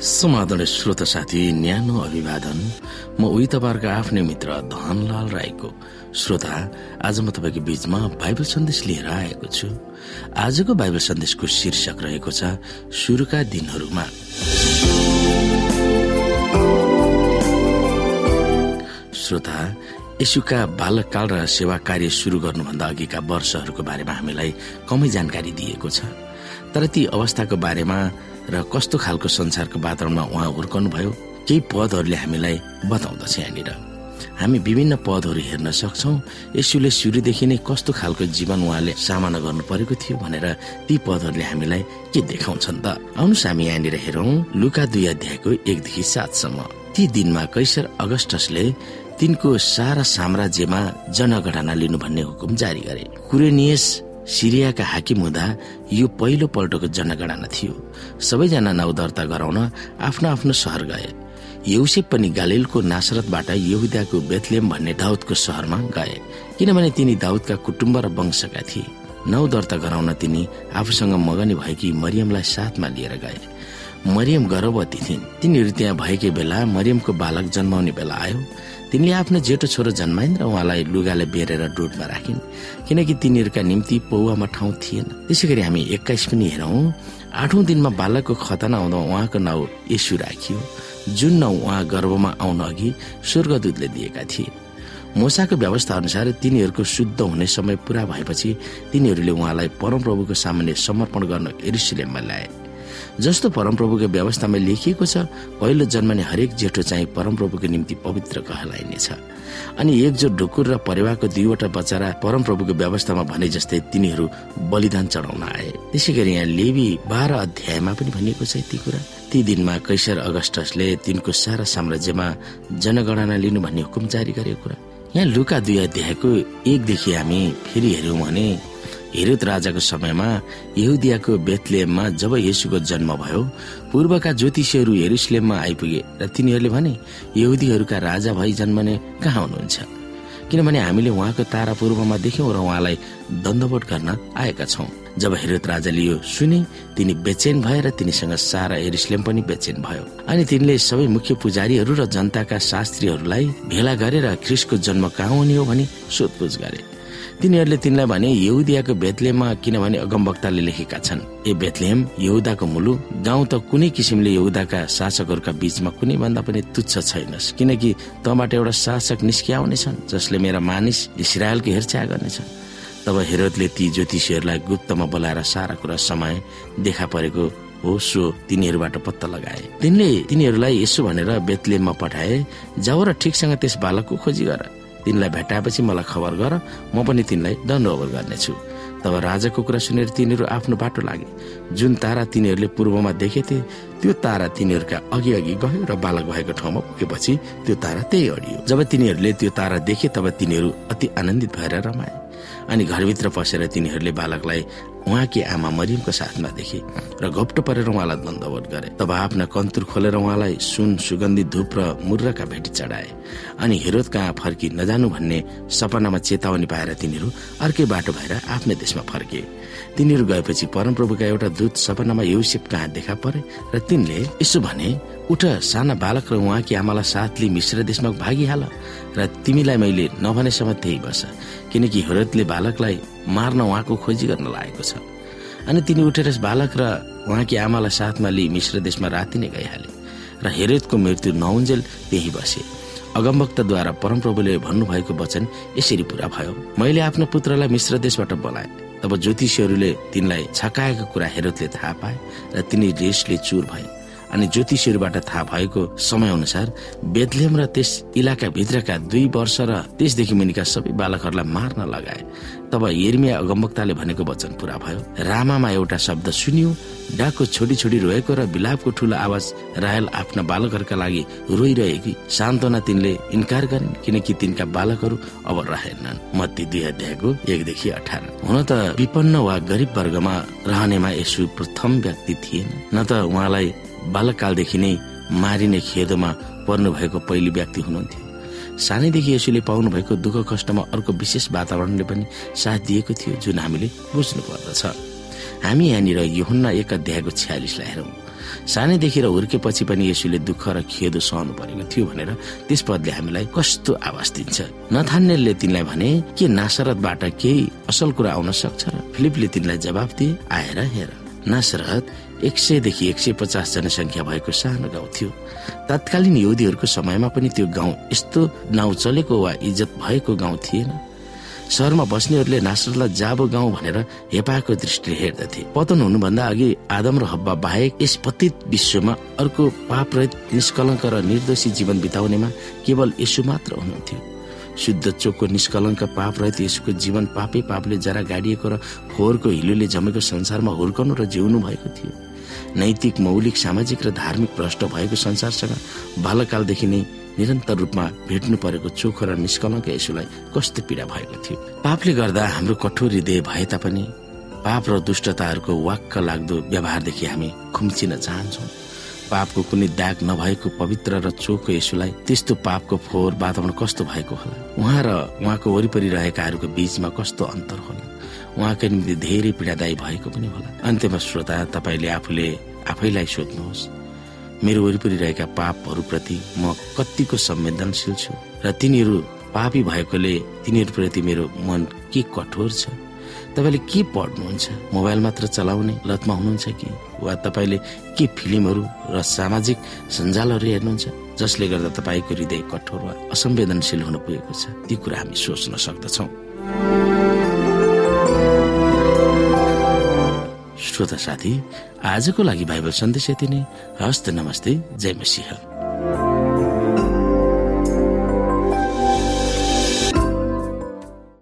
समाधान श्रोत साथी न्यानो अभिवादन। म उही तपाईँहरूको आफ्नै मित्र धनलाल राईको श्रोता। आज म तपाईँको बीचमा बाइबल सन्देश लिएर आएको छु। आजको बाइबल सन्देशको शीर्षक रहेको छ सुरुका दिनहरूमा। श्रोता यसुका बालककाल र सेवा कार्य सुरु गर्नुभन्दा अघिका वर्षहरूको बारेमा हामीलाई कमै जानकारी दिएको छ। तर ती अवस्थाको बारेमा र कस्तो खालको संसारको वातावरणमा उहाँ हुर्कनुभयो केही पदहरूले हामीलाई बताउँदछ यहाँनिर। हामी विभिन्न पदहरू हेर्न सक्छौ। यसुले सुरुदेखि नै कस्तो खालको जीवन उहाँले सामना गर्नु परेको थियो भनेर ती पदहरूले हामीलाई के देखाउँछन् त? आउनुहोस् हामी यहाँनिर हेरौँ लुका दुई अध्यायको एकदेखि सातसम्म। ती दिनमा कैसर अगस्टसले तिनको सारा साम्राज्यमा जनगणना लिनु भन्ने हुकुम जारी गरे। कुरेनियस सिरियाका हाकिम हुँदा यो पहिलो पल्टको जनगणना थियो। सबैजना नाउँ दर्ता गराउन आफ्नो आफ्नो सहर गए। यौसेप पनि गालिलको नासरतबाट यहुदाको बेथलेम भन्ने दाउदको सहरमा गए किनभने तिनी दाउदका कुटुम्ब र वंशका थिए। नौ दर्ता गराउन तिनी आफूसँग मगनी भएकी मरियमलाई साथमा लिएर गए। मरियम गर्भवती थिइन्। तिनीहरू त्यहाँ भएकै बेला मरियमको बालक जन्माउने बेला आयो। तिनले आफ्नो जेठो छोरो जन्माइन् र उहाँलाई लुगाले बेरेर डुटमा राखिन् किनकि तिनीहरूका निम्ति पौवामा ठाउँ थिएन। त्यसै गरी हामी एक्काइस पनि हेरौँ आठौं दिनमा बालकको खतना आउँदा उहाँको नाउँ यसु राखियो जुन नाउँ उहाँ गर्भमा आउन अघि स्वर्गदूतले दिएका थिए मोसाको व्यवस्था अनुसार तिनीहरूको शुद्ध हुने समय पूरा भएपछि तिनीहरूले उहाँलाई परमप्रभुको सामान्य समर्पण गर्न एरुसलेममा ल्याए। जस्तो परमप्रभुको व्यवस्थामा लेखिएको छ पहिलो जन्मने हरेक जेठो चाहिँ परमप्रभुको निम्ति पवित्र कहलाइनेछ। अनि एकजोट ढुकुर र परिवारको दुईवटा बच्चा परमप्रभुको व्यवस्थामा भने जस्तै तिनीहरू बलिदान चढाउन आए। त्यसै गरी यहाँ लेबी बाह्र अध्यायमा पनि भनिएको छ ती कुरा। ती दिनमा कैसर अगस्टसले तिनको सारा साम्राज्यमा जनगणना लिनु भन्ने हुकुम जारी गरेको कुरा। यहाँ लुका दुई अध्यायको एकदेखि हामी फेरि हेऱ्यौँ भने हेरोद राजाको समयमा यहुदियाको बेथलेममा जब येसुको जन्म भयो पूर्वका ज्योतिषीहरू हेरुसलेममा आइपुगे र तिनीहरूले भने यहुदीहरूका राजा भई जन्मने कहाँ हुनुहुन्छ? किनभने हामीले उहाँको तारा पूर्वमा देख्यौं र उहाँलाई दण्डवोट गर्न आएका छौं जब हेरोद राजाले यो सुने तिनी बेचेन भए र तिनीसँग सारा एरिस्लेम पनि बेचेन भयो। अनि तिनले सबै मुख्य पुजारीहरू र जनताका शास्त्रीहरूलाई भेला गरेर ख्रिसको जन्म कहाँ हुने हो भनी सोधपुछ गरे। तिनीहरूले तिनलाई भने यहुदियाको बेतलेममा किनभने अगमवक्ताले लेखेका छन्। ए बेतलेम यहुदाको मुलु गाउँ त कुनै किसिमले यहुदाका शासकहरूका बीचमा कुनै भन्दा पनि तुच्छ छैनस्। किनकि तबाट एउटा शासक निस्किआउनेछन् जसले मेरा मानिस इसरायलको हेरचाह गर्नेछन्। तब हेरोदले ती ज्योतिषीहरूलाई गुप्तमा बोलाएर सारा कुरा समय देखा परेको हो सो तिनीहरूबाट पत्ता लगाए। तिनले तिनीहरूलाई यसो भनेर बेतलेममा पठाए जाऊ र ठिकसँग त्यस बालकको खोजी गर। तिनलाई भेटाएपछि मलाई खबर गर म पनि तिनलाई दण्ड ओभर गर्नेछु। तब राजाको कुरा सुनेर तिनीहरू आफ्नो बाटो लागे। जुन तारा तिनीहरूले पूर्वमा देखेथे त्यो तारा तिनीहरूका अघि अघि गयो र बालक भएको ठाउँमा पुगेपछि त्यो तारा त्यही अडियो। जब तिनीहरूले त्यो तारा देखे तब तिनीहरू अति आनन्दित भएर रमाए। अनि घरभित्र पसेर तिनीहरूले बालकलाई उहाँकी आमा मरियमको साथमा देखे र घप्टो परेर उहाँलाई दण्डवत गरे। तब आफ्ना कन्तुर खोलेर उहाँलाई सुन सुगन्धित धुप र मुर्रका भेटी चढाए। अनि हेरोद कहाँ फर्की नजानु भन्ने सपनामा चेतावनी पाएर तिनीहरू अर्कै बाटो भएर आफ्नै देशमा फर्के। तिनीहरू गएपछि परमप्रभुका एउटा दूत सपनामा युसेफ कहाँ देखा परे र तिनले यसो भने उठ साना बालक र उहाँकी आमालाई साथले मिश्र देशमा भागिहाल र तिमीलाई मैले नभनेसम्म त्यही बस किनकि हेरोदले बालकलाई मार्न उहाँको खोजी गर्न लागेको छ। अनि तिनी उठेर बालक र उहाँकी आमालाई साथमा लिई मिश्र देशमा राति नै गइहाले र हेरोदको मृत्यु नहुन्जेल त्यही बसे। अगमभक्तद्वारा परमप्रभुले भन्नुभएको वचन यसरी पूरा भयो। मैले आफ्नो पुत्रलाई मिश्र देशबाट बोलाए। तब ज्योतिषीहरूले तिनलाई छकाएको कुरा हेरोदले थाहा पाए र तिनी रेसले चुर भए अनि ज्योतिषीहरूबाट थाहा भएको समय अनुसार बेदलेम र त्यस इलाका भित्रका दुई वर्ष र त्यसदेखि मुनिका सबै बालकहरूलाई मार्न लगाए। तब हेर्मिया अगमवक्ताले भनेको वचन पूरा भयो। रामामा एउटा शब्द सुनियो डाको छोडी छोडी रोएको र बिलापको ठुलो आवाज रायल आफ्ना बालकहरूका लागि रोइरहेकी सान्त्वना तिनले इन्कार गरिन् किनकि तिनका बालकहरू अब रहेनन्। मत्ती दुई अध्यायको एकदेखि अठार। हुन त विपन्न वा गरिब वर्गमा रहनेमा यसो प्रथम व्यक्ति थिएन। न त उहाँलाई बालककालदेखि नै मारिने खेदोमा पर्नु भएको पहिलो व्यक्ति हुनुहुन्थ्यो। सानैदेखि यसुले पाउनु भएको दुःख कष्टमा अर्को विशेष वातावरणले पनि साथ दिएको थियो जुन हामीले बुझ्नु पर्दछ हामी यहाँनिर योहन्ना एक अध्यायको छ्यालिसलाई हेरौँ। सानैदेखि र हुर्केपछि पनि यसुले दुःख र खेदो सहनु परेको थियो भनेर त्यस पदले हामीलाई कस्तो आवाज दिन्छ? नथान्नेलले तिनलाई भने के नासरतबाट केही असल कुरा आउन सक्छ? र फिलिपले तिनलाई जवाब दिए आएर हेर। नासरत एक सयदेखि एक सय पचास जनसङ्ख्या भएको सानो गाउँ थियो। तत्कालीन युदीहरूको समयमा पनि त्यो गाउँ यस्तो नाउँ चलेको वा इज्जत भएको गाउँ थिएन। सहरमा बस्नेहरूले नासरलाई जाबो गाउँ भनेर हेपाको दृष्टिले हेर्दथे। पतन हुनुभन्दा अघि आदम र हब्बा बाहेक यस पतित विश्वमा अर्को पाप रहित निष्कलङ्क र निर्दोषी जीवन बिताउनेमा केवल यसु मात्र हुनुहुन्थ्यो। शुद्ध चोकको निष्कलङ्क पाप रहित यसुको जीवन पापै पापले जरा गाडिएको र फोहोरको हिलोले जमेको संसारमा हुर्काउनु र जिउनु भएको थियो। नैतिक मौलिक सामाजिक र धार्मिक भ्रष्ट भएको संसारसँग बालकालदेखि नै निरन्तर रूपमा भेट्नु परेको चोखो र निष्कलङ्क यसुलाई कस्तो पीडा भएको थियो? पापले गर्दा हाम्रो कठोर हृदय भए तापनि पाप र दुष्टताहरूको वाक्क लाग्दो व्यवहारदेखि हामी खुम्चिन चाहन्छौँ। पापको कुनै दाग नभएको पवित्र र चोखो यसुलाई त्यस्तो पापको फोहोर वातावरण कस्तो भएको होला? उहाँ र उहाँको वरिपरि रहेकाहरूको बीचमा कस्तो अन्तर होला? उहाँका निम्ति धेरै पीडादायी भएको पनि होला। अन्त्यमा श्रोता तपाईँले आफूले आफैलाई सोध्नुहोस् मेरो वरिपरि रहेका पापहरूप्रति म कतिको संवेदनशील छु? र तिनीहरू पापी भएकोले तिनीहरूप्रति मेरो मन के कठोर छ? तपाईँले के पढ्नुहुन्छ? मोबाइल मात्र चलाउने लतमा हुनुहुन्छ कि? वा तपाईँले के फिल्महरू र सामाजिक सञ्जालहरू हेर्नुहुन्छ जसले गर्दा तपाईँको हृदय कठोर वा असंवेदनशील हुन पुगेको छ? ती कुरा हामी सोच्न सक्दछौ। श्रोता साथी आजको लागि बाइबल सन्देश यति नै। हस्त नमस्ते जय मसिंह।